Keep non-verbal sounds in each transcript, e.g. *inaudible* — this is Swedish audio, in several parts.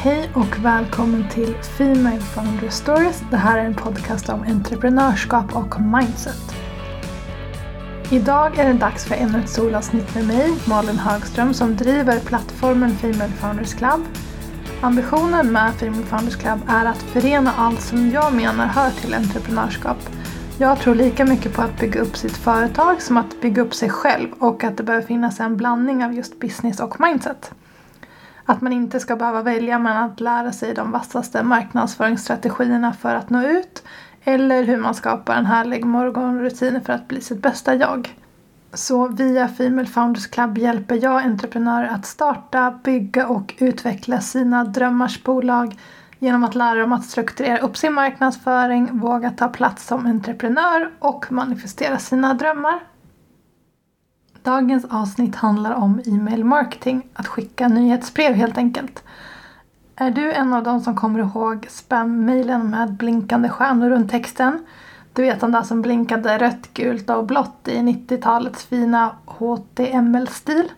Hej och välkommen till Female Founder Stories. Det här är en podcast om entreprenörskap och mindset. Idag är det dags för ännu ett solavsnitt med mig, Malin Högström, som driver plattformen Female Founders Club. Ambitionen med Female Founders Club är att förena allt som jag menar hör till entreprenörskap. Jag tror lika mycket på att bygga upp sitt företag som att bygga upp sig själv och att det behöver finnas en blandning av just business och mindset. Att man inte ska behöva välja mellan att lära sig de vassaste marknadsföringsstrategierna för att nå ut eller hur man skapar en härlig morgonrutin för att bli sitt bästa jag. Så via Female Founders Club hjälper jag entreprenörer att starta, bygga och utveckla sina drömmars bolag genom att lära dem att strukturera upp sin marknadsföring, våga ta plats som entreprenör och manifestera sina drömmar. Dagens avsnitt handlar om e-mail marketing, att skicka nyhetsbrev helt enkelt. Är du en av dem som kommer ihåg spammailen med blinkande stjärnor runt texten? Du vet de där som blinkade rött, gult och blått i 90-talets fina HTML-stil?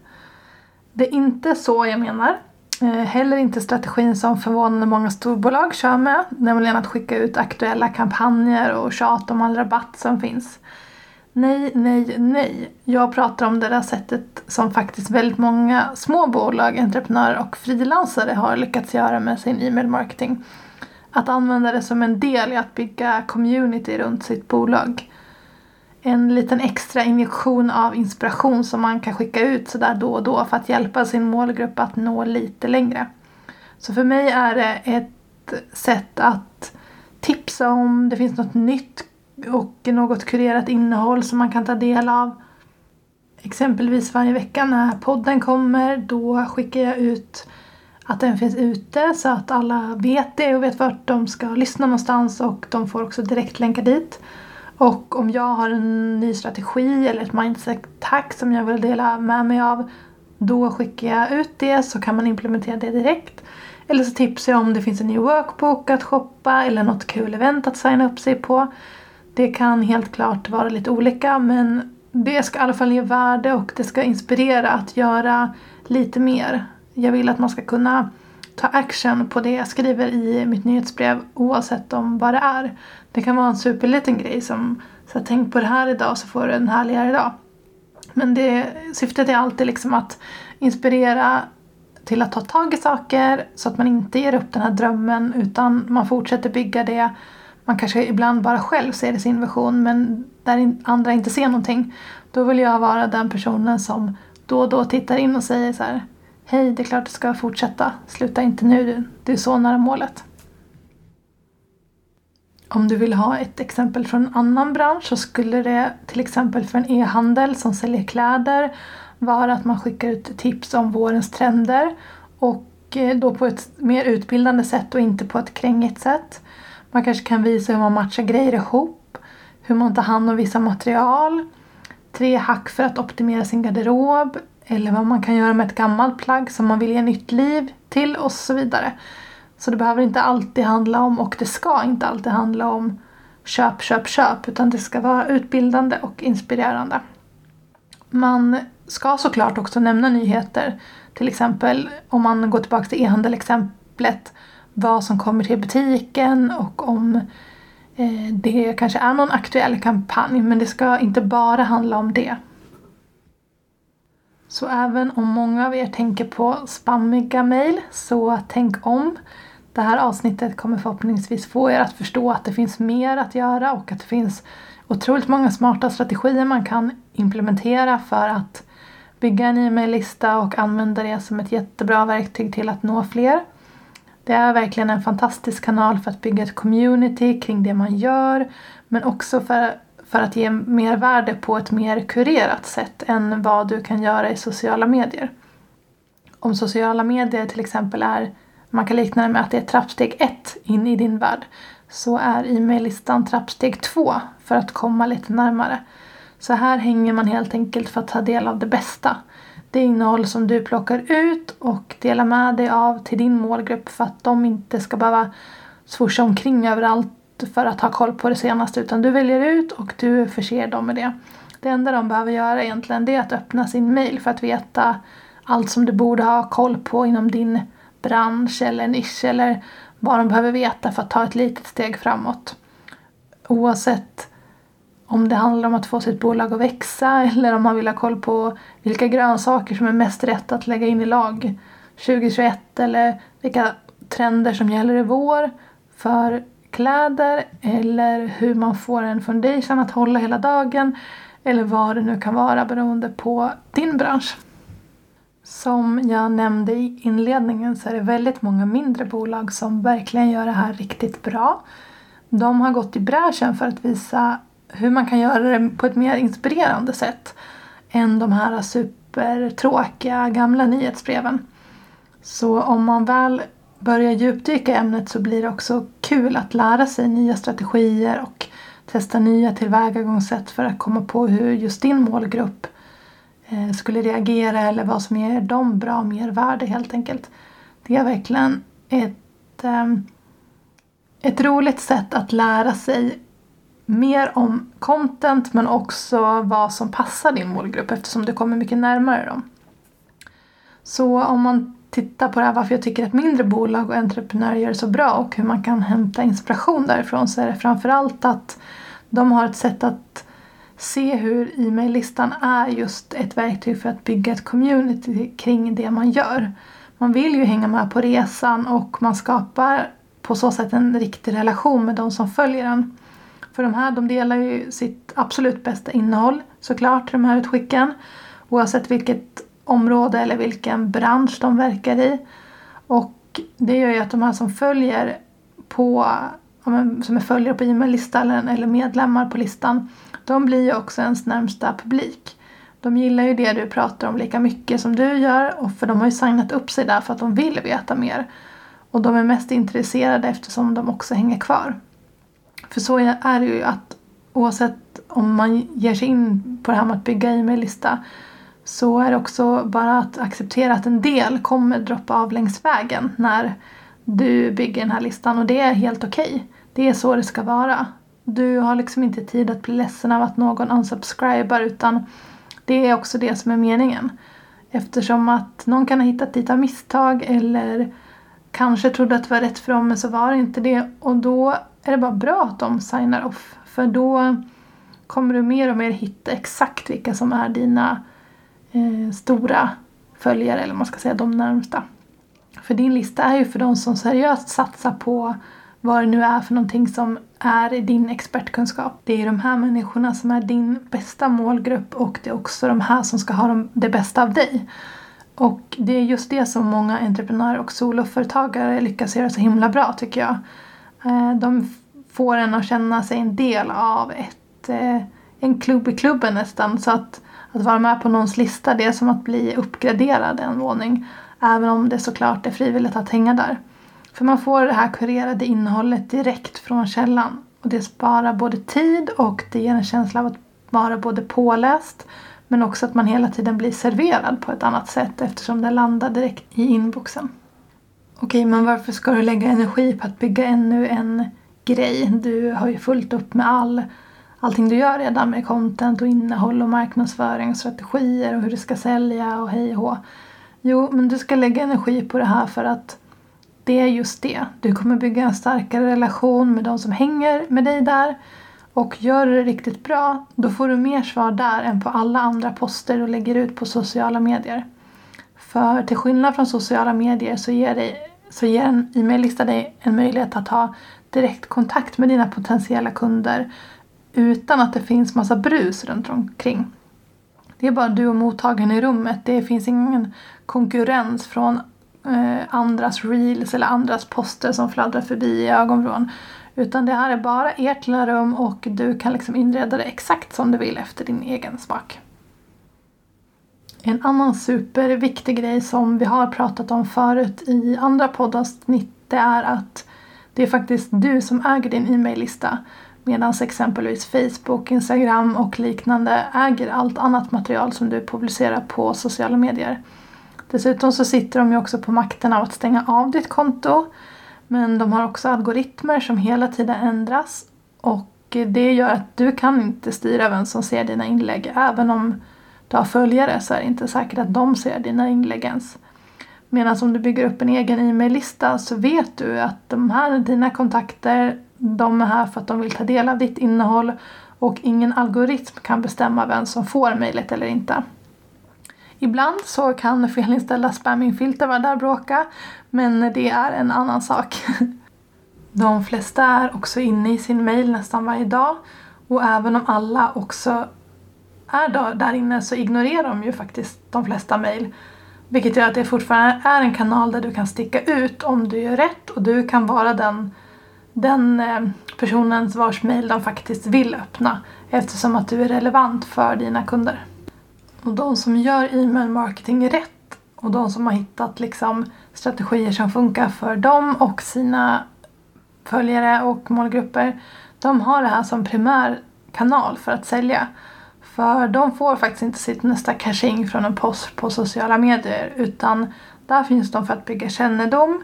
Det är inte så jag menar. Eh, heller inte strategin som förvånande många storbolag kör med, nämligen att skicka ut aktuella kampanjer och tjat om all rabatt som finns. Nej, nej, nej. Jag pratar om det där sättet som faktiskt väldigt många små bolag, entreprenörer och frilansare har lyckats göra med sin e-mail marketing. Att använda det som en del i att bygga community runt sitt bolag. En liten extra injektion av inspiration som man kan skicka ut sådär då och då för att hjälpa sin målgrupp att nå lite längre. Så för mig är det ett sätt att tipsa om det finns något nytt och något kurerat innehåll som man kan ta del av. Exempelvis varje vecka när podden kommer då skickar jag ut att den finns ute så att alla vet det och vet vart de ska lyssna någonstans och de får också direktlänkar dit. Och om jag har en ny strategi eller ett mindset-tack som jag vill dela med mig av då skickar jag ut det så kan man implementera det direkt. Eller så tipsar jag om det finns en ny workbook att shoppa eller något kul event att signa upp sig på. Det kan helt klart vara lite olika men det ska i alla fall ge värde och det ska inspirera att göra lite mer. Jag vill att man ska kunna ta action på det jag skriver i mitt nyhetsbrev oavsett om vad det är. Det kan vara en superliten grej som så här, tänk på det här idag så får du en härligare dag. Men det, syftet är alltid liksom att inspirera till att ta tag i saker så att man inte ger upp den här drömmen utan man fortsätter bygga det man kanske ibland bara själv ser sin vision men där andra inte ser någonting. Då vill jag vara den personen som då och då tittar in och säger så här Hej, det är klart du ska fortsätta. Sluta inte nu, du är så nära målet. Om du vill ha ett exempel från en annan bransch så skulle det till exempel för en e-handel som säljer kläder vara att man skickar ut tips om vårens trender och eh, då på ett mer utbildande sätt och inte på ett krängigt sätt. Man kanske kan visa hur man matchar grejer ihop, hur man tar hand om vissa material, tre hack för att optimera sin garderob eller vad man kan göra med ett gammalt plagg som man vill ge nytt liv till och så vidare. Så det behöver inte alltid handla om, och det ska inte alltid handla om köp, köp, köp utan det ska vara utbildande och inspirerande. Man ska såklart också nämna nyheter. Till exempel om man går tillbaka till e-handel-exemplet vad som kommer till butiken och om eh, det kanske är någon aktuell kampanj men det ska inte bara handla om det. Så även om många av er tänker på spammiga mejl så tänk om. Det här avsnittet kommer förhoppningsvis få er att förstå att det finns mer att göra och att det finns otroligt många smarta strategier man kan implementera för att bygga en e-maillista och använda det som ett jättebra verktyg till att nå fler. Det är verkligen en fantastisk kanal för att bygga ett community kring det man gör men också för, för att ge mer värde på ett mer kurerat sätt än vad du kan göra i sociala medier. Om sociala medier till exempel är, man kan likna det med att det är trappsteg ett in i din värld, så är e-maillistan trappsteg två för att komma lite närmare. Så här hänger man helt enkelt för att ta del av det bästa det innehåll som du plockar ut och delar med dig av till din målgrupp för att de inte ska behöva swisha omkring överallt för att ha koll på det senaste utan du väljer ut och du förser dem med det. Det enda de behöver göra egentligen det är att öppna sin mail för att veta allt som du borde ha koll på inom din bransch eller nisch eller vad de behöver veta för att ta ett litet steg framåt. Oavsett om det handlar om att få sitt bolag att växa eller om man vill ha koll på vilka grönsaker som är mest rätt att lägga in i lag 2021 eller vilka trender som gäller i vår för kläder eller hur man får en foundation att hålla hela dagen eller vad det nu kan vara beroende på din bransch. Som jag nämnde i inledningen så är det väldigt många mindre bolag som verkligen gör det här riktigt bra. De har gått i bräschen för att visa hur man kan göra det på ett mer inspirerande sätt än de här supertråkiga gamla nyhetsbreven. Så om man väl börjar djupdyka i ämnet så blir det också kul att lära sig nya strategier och testa nya tillvägagångssätt för att komma på hur just din målgrupp eh, skulle reagera eller vad som ger dem bra mervärde helt enkelt. Det är verkligen ett, eh, ett roligt sätt att lära sig mer om content men också vad som passar din målgrupp eftersom du kommer mycket närmare dem. Så om man tittar på det här varför jag tycker att mindre bolag och entreprenörer gör det så bra och hur man kan hämta inspiration därifrån så är det framförallt att de har ett sätt att se hur e-maillistan är just ett verktyg för att bygga ett community kring det man gör. Man vill ju hänga med på resan och man skapar på så sätt en riktig relation med de som följer en. För de här de delar ju sitt absolut bästa innehåll såklart, de här utskicken. Oavsett vilket område eller vilken bransch de verkar i. Och det gör ju att de här som följer på som är följare på e-maillistan eller medlemmar på listan, de blir ju också ens närmsta publik. De gillar ju det du pratar om lika mycket som du gör och för de har ju signat upp sig där för att de vill veta mer. Och de är mest intresserade eftersom de också hänger kvar. För så är det ju att oavsett om man ger sig in på det här med att bygga e-maillista så är det också bara att acceptera att en del kommer droppa av längs vägen när du bygger den här listan och det är helt okej. Okay. Det är så det ska vara. Du har liksom inte tid att bli ledsen av att någon unsubscribar utan det är också det som är meningen. Eftersom att någon kan ha hittat dit av misstag eller kanske trodde att det var rätt för dem men så var det inte det och då är det bara bra att de signar off för då kommer du mer och mer hitta exakt vilka som är dina eh, stora följare eller man ska säga de närmsta. För din lista är ju för de som seriöst satsar på vad det nu är för någonting som är din expertkunskap. Det är de här människorna som är din bästa målgrupp och det är också de här som ska ha det bästa av dig. Och det är just det som många entreprenörer och soloföretagare lyckas göra så himla bra tycker jag. Eh, de får en att känna sig en del av ett, eh, en klubb i klubben nästan. Så att, att vara med på någons lista det är som att bli uppgraderad en våning. Även om det såklart är frivilligt att hänga där. För man får det här kurerade innehållet direkt från källan. Och det sparar både tid och det ger en känsla av att vara både påläst men också att man hela tiden blir serverad på ett annat sätt eftersom det landar direkt i inboxen. Okej, men varför ska du lägga energi på att bygga ännu en grej? Du har ju fullt upp med all, allting du gör redan med content och innehåll och marknadsföring och strategier och hur du ska sälja och hej och hå. Jo, men du ska lägga energi på det här för att det är just det. Du kommer bygga en starkare relation med de som hänger med dig där. Och gör du det riktigt bra, då får du mer svar där än på alla andra poster du lägger ut på sociala medier. För till skillnad från sociala medier så ger, dig, så ger en e-maillista dig en möjlighet att ha direktkontakt med dina potentiella kunder utan att det finns massa brus runt omkring. Det är bara du och mottagaren i rummet. Det finns ingen konkurrens från eh, andras reels eller andras poster som fladdrar förbi i ögonvrån. Utan det här är bara ert lilla rum och du kan liksom inreda det exakt som du vill efter din egen smak. En annan superviktig grej som vi har pratat om förut i andra poddavsnitt det är att det är faktiskt du som äger din e-maillista medan exempelvis Facebook, Instagram och liknande äger allt annat material som du publicerar på sociala medier. Dessutom så sitter de ju också på makten av att stänga av ditt konto. Men de har också algoritmer som hela tiden ändras och det gör att du kan inte styra vem som ser dina inlägg. Även om du har följare så är det inte säkert att de ser dina inlägg ens. Medan om du bygger upp en egen e-maillista så vet du att de här är dina kontakter, de är här för att de vill ta del av ditt innehåll och ingen algoritm kan bestämma vem som får mejlet eller inte. Ibland så kan felinställda spammingfilter vara där och bråka, men det är en annan sak. *laughs* De flesta är också inne i sin mail nästan varje dag och även om alla också är där inne så ignorerar de ju faktiskt de flesta mail. Vilket gör att det fortfarande är en kanal där du kan sticka ut om du gör rätt och du kan vara den, den personens personen vars mail de faktiskt vill öppna eftersom att du är relevant för dina kunder. Och de som gör e-mail marketing rätt och de som har hittat liksom strategier som funkar för dem och sina följare och målgrupper de har det här som primär kanal för att sälja. För de får faktiskt inte sitt nästa cashing från en post på sociala medier utan där finns de för att bygga kännedom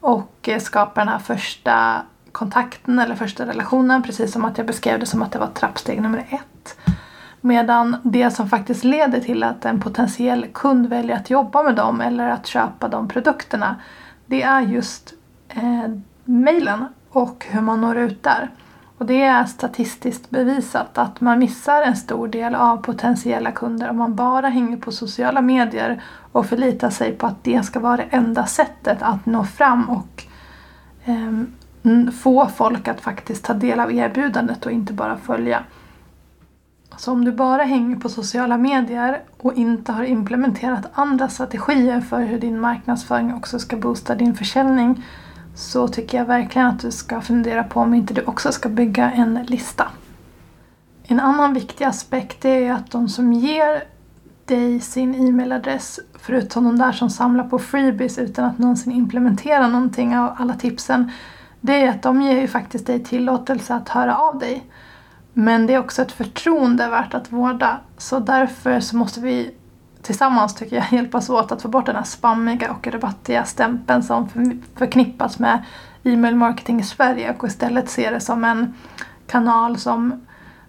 och eh, skapa den här första kontakten eller första relationen precis som att jag beskrev det som att det var trappsteg nummer ett. Medan det som faktiskt leder till att en potentiell kund väljer att jobba med dem eller att köpa de produkterna det är just eh, mejlen och hur man når ut där. Och det är statistiskt bevisat att man missar en stor del av potentiella kunder om man bara hänger på sociala medier och förlitar sig på att det ska vara det enda sättet att nå fram och eh, få folk att faktiskt ta del av erbjudandet och inte bara följa. Så om du bara hänger på sociala medier och inte har implementerat andra strategier för hur din marknadsföring också ska boosta din försäljning så tycker jag verkligen att du ska fundera på om inte du också ska bygga en lista. En annan viktig aspekt är att de som ger dig sin e-mailadress, förutom de där som samlar på freebies utan att någonsin implementera någonting av alla tipsen, det är att de ger ju faktiskt dig tillåtelse att höra av dig. Men det är också ett förtroende värt att vårda. Så därför så måste vi tillsammans tycker jag hjälpas åt att få bort den här spammiga och rabattiga stämpeln som förknippas med e-mail marketing i Sverige och istället se det som en kanal som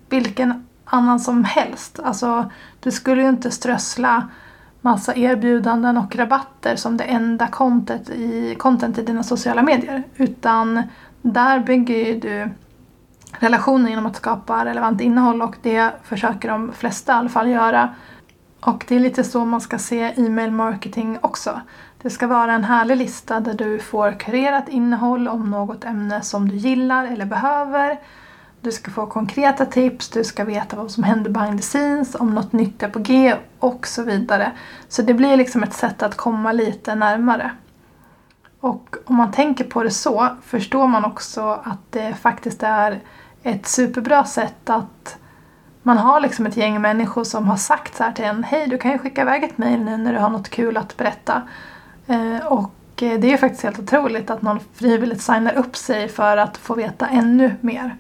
vilken annan som helst. Alltså, du skulle ju inte strössla massa erbjudanden och rabatter som det enda content i, content i dina sociala medier. Utan där bygger ju du relationer genom att skapa relevant innehåll och det försöker de flesta i alla fall göra och det är lite så man ska se e-mail marketing också. Det ska vara en härlig lista där du får kurerat innehåll om något ämne som du gillar eller behöver. Du ska få konkreta tips, du ska veta vad som händer behind the scenes, om något nytt är på G och så vidare. Så det blir liksom ett sätt att komma lite närmare. Och om man tänker på det så förstår man också att det faktiskt är ett superbra sätt att man har liksom ett gäng människor som har sagt så här till en Hej, du kan ju skicka iväg ett mail nu när du har något kul att berätta. Eh, och eh, det är ju faktiskt helt otroligt att någon frivilligt signar upp sig för att få veta ännu mer.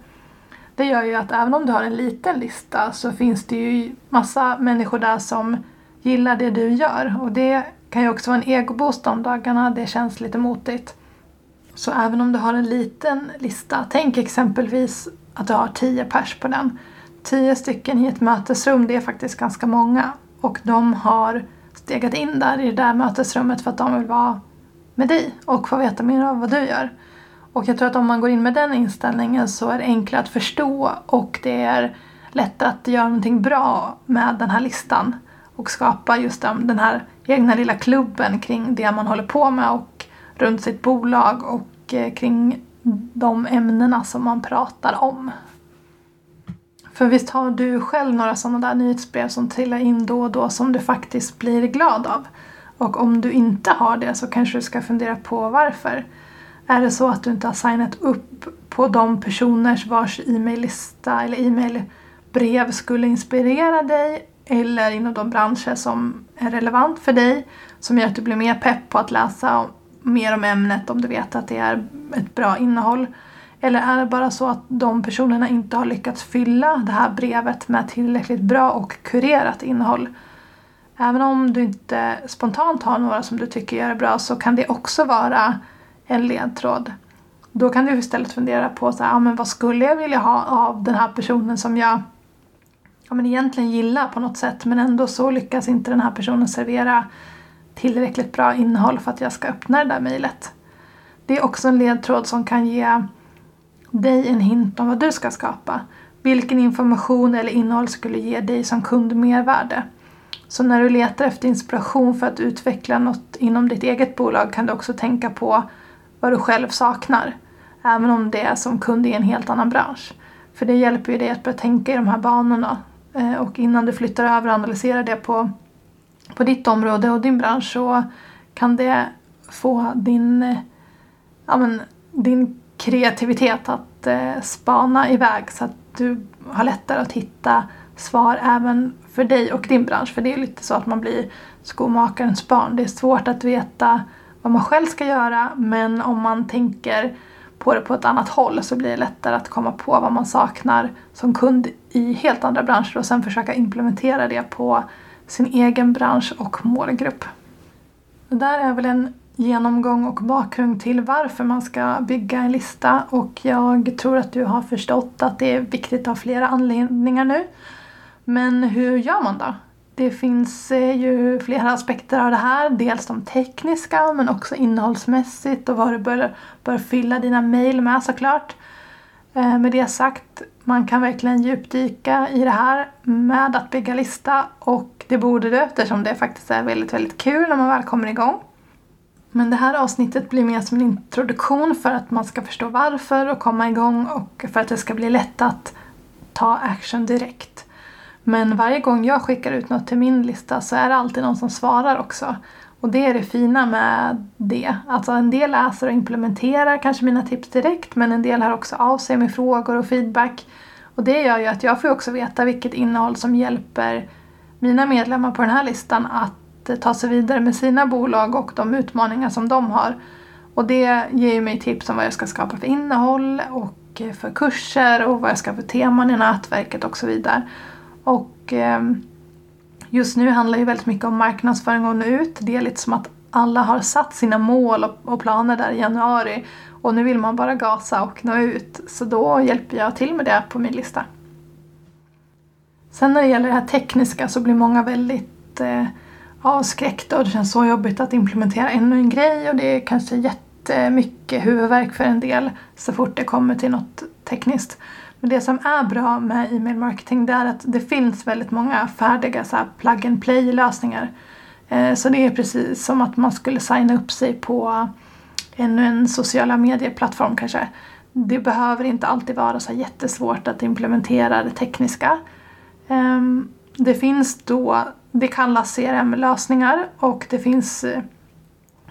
Det gör ju att även om du har en liten lista så finns det ju massa människor där som gillar det du gör. Och det kan ju också vara en egoboost de dagarna det känns lite motigt. Så även om du har en liten lista, tänk exempelvis att du har tio pers på den tio stycken i ett mötesrum, det är faktiskt ganska många. Och de har stegat in där i det där mötesrummet för att de vill vara med dig och få veta mer av vad du gör. Och jag tror att om man går in med den inställningen så är det enklare att förstå och det är lättare att göra någonting bra med den här listan och skapa just den här egna lilla klubben kring det man håller på med och runt sitt bolag och eh, kring de ämnena som man pratar om. För visst har du själv några sådana där nyhetsbrev som trillar in då och då som du faktiskt blir glad av? Och om du inte har det så kanske du ska fundera på varför. Är det så att du inte har signat upp på de personers vars e-maillista eller e-mailbrev skulle inspirera dig eller inom de branscher som är relevant för dig som gör att du blir mer pepp på att läsa mer om ämnet om du vet att det är ett bra innehåll. Eller är det bara så att de personerna inte har lyckats fylla det här brevet med tillräckligt bra och kurerat innehåll? Även om du inte spontant har några som du tycker gör det bra så kan det också vara en ledtråd. Då kan du istället fundera på så här, ja, men vad skulle jag vilja ha av den här personen som jag ja, men egentligen gillar på något sätt men ändå så lyckas inte den här personen servera tillräckligt bra innehåll för att jag ska öppna det där mejlet. Det är också en ledtråd som kan ge dig en hint om vad du ska skapa. Vilken information eller innehåll skulle ge dig som kund mervärde? Så när du letar efter inspiration för att utveckla något inom ditt eget bolag kan du också tänka på vad du själv saknar. Även om det är som kund i en helt annan bransch. För det hjälper ju dig att börja tänka i de här banorna. Eh, och innan du flyttar över och analyserar det på, på ditt område och din bransch så kan det få din, eh, ja men, din kreativitet att eh, spana iväg så att du har lättare att hitta svar även för dig och din bransch. För det är lite så att man blir skomakarens barn. Det är svårt att veta vad man själv ska göra men om man tänker på det på ett annat håll så blir det lättare att komma på vad man saknar som kund i helt andra branscher och sen försöka implementera det på sin egen bransch och målgrupp. Det där är väl en genomgång och bakgrund till varför man ska bygga en lista och jag tror att du har förstått att det är viktigt av flera anledningar nu. Men hur gör man då? Det finns eh, ju flera aspekter av det här. Dels de tekniska men också innehållsmässigt och vad du bör, bör fylla dina mejl med såklart. Eh, med det sagt, man kan verkligen djupdyka i det här med att bygga lista och det borde du eftersom det faktiskt är väldigt, väldigt kul när man väl kommer igång. Men det här avsnittet blir mer som en introduktion för att man ska förstå varför och komma igång och för att det ska bli lätt att ta action direkt. Men varje gång jag skickar ut något till min lista så är det alltid någon som svarar också. Och det är det fina med det. Alltså en del läser och implementerar kanske mina tips direkt men en del har också av sig med frågor och feedback. Och det gör ju att jag får också veta vilket innehåll som hjälper mina medlemmar på den här listan att ta sig vidare med sina bolag och de utmaningar som de har. Och det ger ju mig tips om vad jag ska skapa för innehåll och eh, för kurser och vad jag ska ha för teman i nätverket och så vidare. Och ehm, just nu handlar det väldigt mycket om marknadsföring och nå ut. Det är lite som att alla har satt sina mål och, och planer där i januari och nu vill man bara gasa och nå ut. Så då hjälper jag till med det på min lista. Sen när det gäller det här tekniska så blir många väldigt eh, avskräckt och det känns så jobbigt att implementera ännu en grej och det är kanske jättemycket huvudvärk för en del så fort det kommer till något tekniskt. Men det som är bra med e-mail marketing det är att det finns väldigt många färdiga så plug and play lösningar. Eh, så det är precis som att man skulle signa upp sig på ännu en sociala medieplattform kanske. Det behöver inte alltid vara så jättesvårt att implementera det tekniska. Ehm, det finns då, det kallas CRM-lösningar och det finns eh,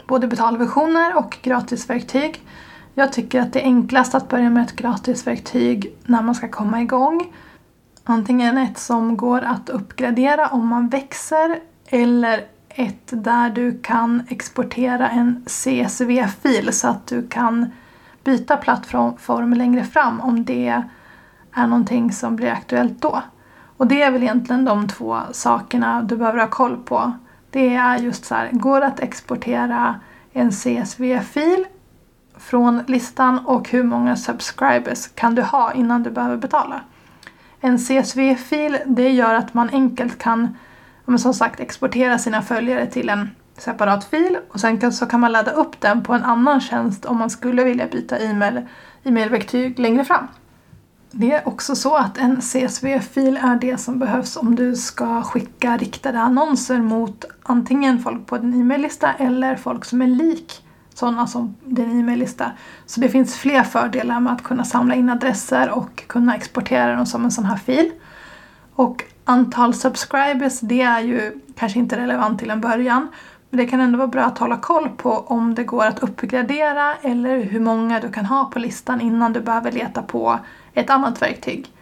både betalversioner och gratisverktyg. Jag tycker att det är enklast att börja med ett gratisverktyg när man ska komma igång. Antingen ett som går att uppgradera om man växer eller ett där du kan exportera en CSV-fil så att du kan byta plattform längre fram om det är någonting som blir aktuellt då. Och det är väl egentligen de två sakerna du behöver ha koll på. Det är just så här, går det att exportera en CSV-fil från listan och hur många subscribers kan du ha innan du behöver betala. En CSV-fil det gör att man enkelt kan som sagt exportera sina följare till en separat fil och sen kan, så kan man ladda upp den på en annan tjänst om man skulle vilja byta e-mail, e-mailverktyg längre fram. Det är också så att en CSV-fil är det som behövs om du ska skicka riktade annonser mot antingen folk på din e-maillista eller folk som är lik sådana som din e-maillista. Så det finns fler fördelar med att kunna samla in adresser och kunna exportera dem som en sån här fil. Och antal subscribers, det är ju kanske inte relevant till en början. Men det kan ändå vara bra att hålla koll på om det går att uppgradera eller hur många du kan ha på listan innan du behöver leta på ett annat verktyg.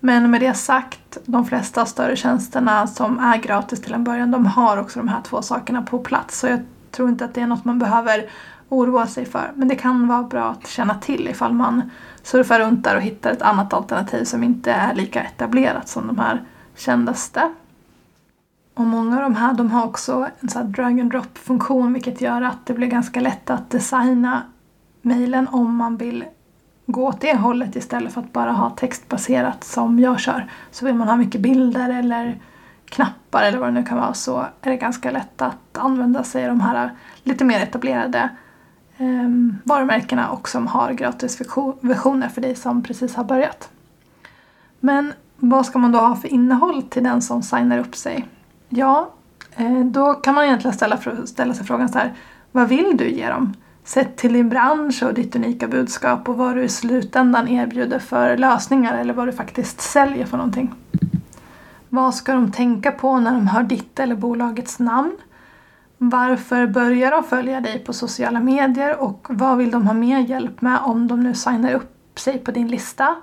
Men med det sagt, de flesta större tjänsterna som är gratis till en början, de har också de här två sakerna på plats. Så jag tror inte att det är något man behöver oroa sig för. Men det kan vara bra att känna till ifall man surfar runt där och hittar ett annat alternativ som inte är lika etablerat som de här kändaste. Och många av de här de har också en sån drag and drop funktion vilket gör att det blir ganska lätt att designa mejlen om man vill gå åt det hållet istället för att bara ha textbaserat som jag kör. Så vill man ha mycket bilder eller knappar eller vad det nu kan vara så är det ganska lätt att använda sig av de här lite mer etablerade eh, varumärkena och som har gratis versioner för dig som precis har börjat. Men vad ska man då ha för innehåll till den som signar upp sig? Ja, eh, då kan man egentligen ställa, ställa sig frågan så här. Vad vill du ge dem? Sett till din bransch och ditt unika budskap och vad du i slutändan erbjuder för lösningar eller vad du faktiskt säljer för någonting. Vad ska de tänka på när de hör ditt eller bolagets namn? Varför börjar de följa dig på sociala medier och vad vill de ha mer hjälp med om de nu signar upp sig på din lista?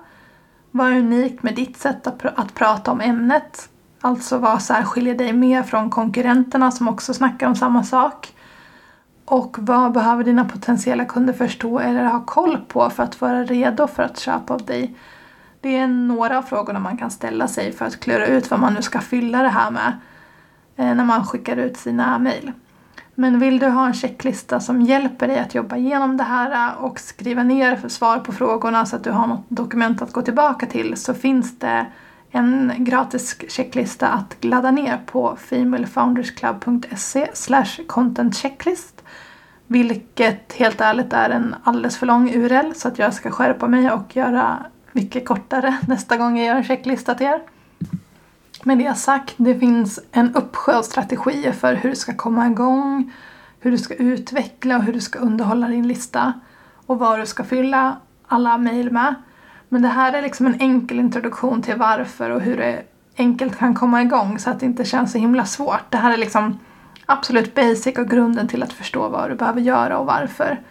Vad är unikt med ditt sätt att, pr att prata om ämnet? Alltså vad särskiljer dig mer från konkurrenterna som också snackar om samma sak? Och vad behöver dina potentiella kunder förstå eller ha koll på för att vara redo för att köpa av dig? Det är några av frågorna man kan ställa sig för att klura ut vad man nu ska fylla det här med eh, när man skickar ut sina mejl. Men vill du ha en checklista som hjälper dig att jobba igenom det här eh, och skriva ner svar på frågorna så att du har något dokument att gå tillbaka till så finns det en gratis checklista att ladda ner på femalefoundersclub.se content checklist. Vilket helt ärligt är en alldeles för lång URL så att jag ska skärpa mig och göra mycket kortare *laughs* nästa gång jag gör en checklista till er. Med det sagt, det finns en uppsjö av strategier för hur du ska komma igång, hur du ska utveckla och hur du ska underhålla din lista och vad du ska fylla alla mejl med. Men det här är liksom en enkel introduktion till varför och hur det enkelt kan komma igång så att det inte känns så himla svårt. Det här är liksom absolut basic och grunden till att förstå vad du behöver göra och varför.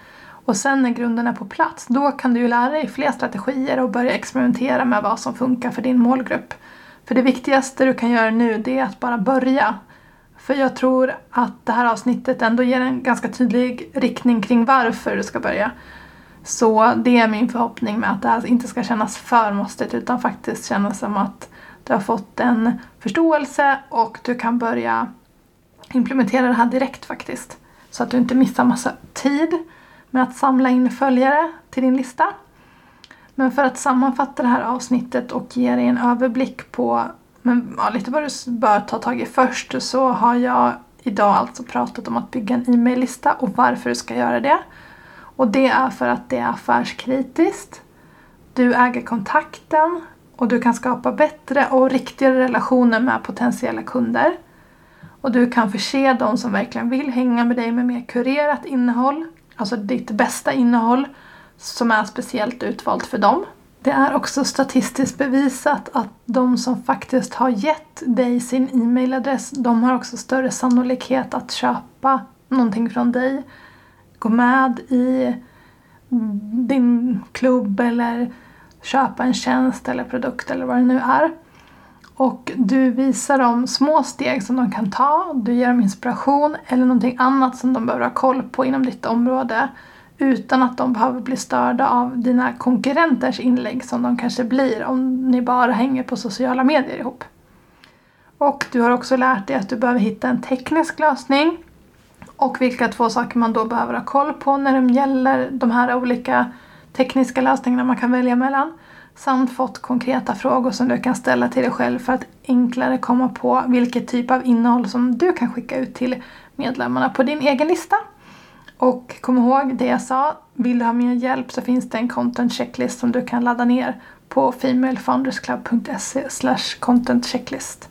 Och sen när grunden är på plats, då kan du ju lära dig fler strategier och börja experimentera med vad som funkar för din målgrupp. För det viktigaste du kan göra nu det är att bara börja. För jag tror att det här avsnittet ändå ger en ganska tydlig riktning kring varför du ska börja. Så det är min förhoppning med att det här inte ska kännas för måstigt utan faktiskt kännas som att du har fått en förståelse och du kan börja implementera det här direkt faktiskt. Så att du inte missar massa tid med att samla in följare till din lista. Men för att sammanfatta det här avsnittet och ge dig en överblick på men, ja, lite vad du bör ta tag i först så har jag idag alltså pratat om att bygga en e-maillista och varför du ska göra det. Och det är för att det är affärskritiskt. Du äger kontakten och du kan skapa bättre och riktigare relationer med potentiella kunder. Och du kan förse de som verkligen vill hänga med dig med mer kurerat innehåll, alltså ditt bästa innehåll som är speciellt utvalt för dem. Det är också statistiskt bevisat att de som faktiskt har gett dig sin e-mailadress, de har också större sannolikhet att köpa någonting från dig. Gå med i din klubb eller köpa en tjänst eller produkt eller vad det nu är. Och du visar dem små steg som de kan ta, du ger dem inspiration eller någonting annat som de behöver ha koll på inom ditt område utan att de behöver bli störda av dina konkurrenters inlägg som de kanske blir om ni bara hänger på sociala medier ihop. Och du har också lärt dig att du behöver hitta en teknisk lösning och vilka två saker man då behöver ha koll på när det gäller de här olika tekniska lösningarna man kan välja mellan. Samt fått konkreta frågor som du kan ställa till dig själv för att enklare komma på vilket typ av innehåll som du kan skicka ut till medlemmarna på din egen lista. Och kom ihåg det jag sa, vill du ha mer hjälp så finns det en content checklist som du kan ladda ner på femalefoundersclub.se content checklist.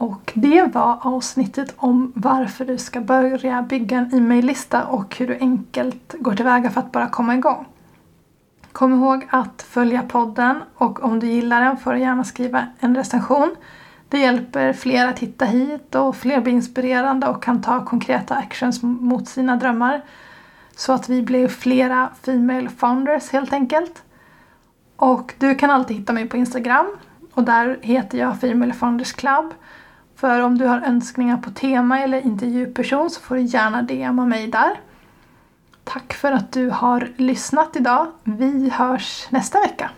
Och det var avsnittet om varför du ska börja bygga en e-maillista och hur du enkelt går tillväga för att bara komma igång. Kom ihåg att följa podden och om du gillar den får du gärna skriva en recension. Det hjälper fler att hitta hit och fler blir inspirerande och kan ta konkreta actions mot sina drömmar. Så att vi blir flera Female Founders helt enkelt. Och du kan alltid hitta mig på Instagram och där heter jag Female Founders Club. För om du har önskningar på tema eller intervjuperson så får du gärna DMa mig där. Tack för att du har lyssnat idag. Vi hörs nästa vecka.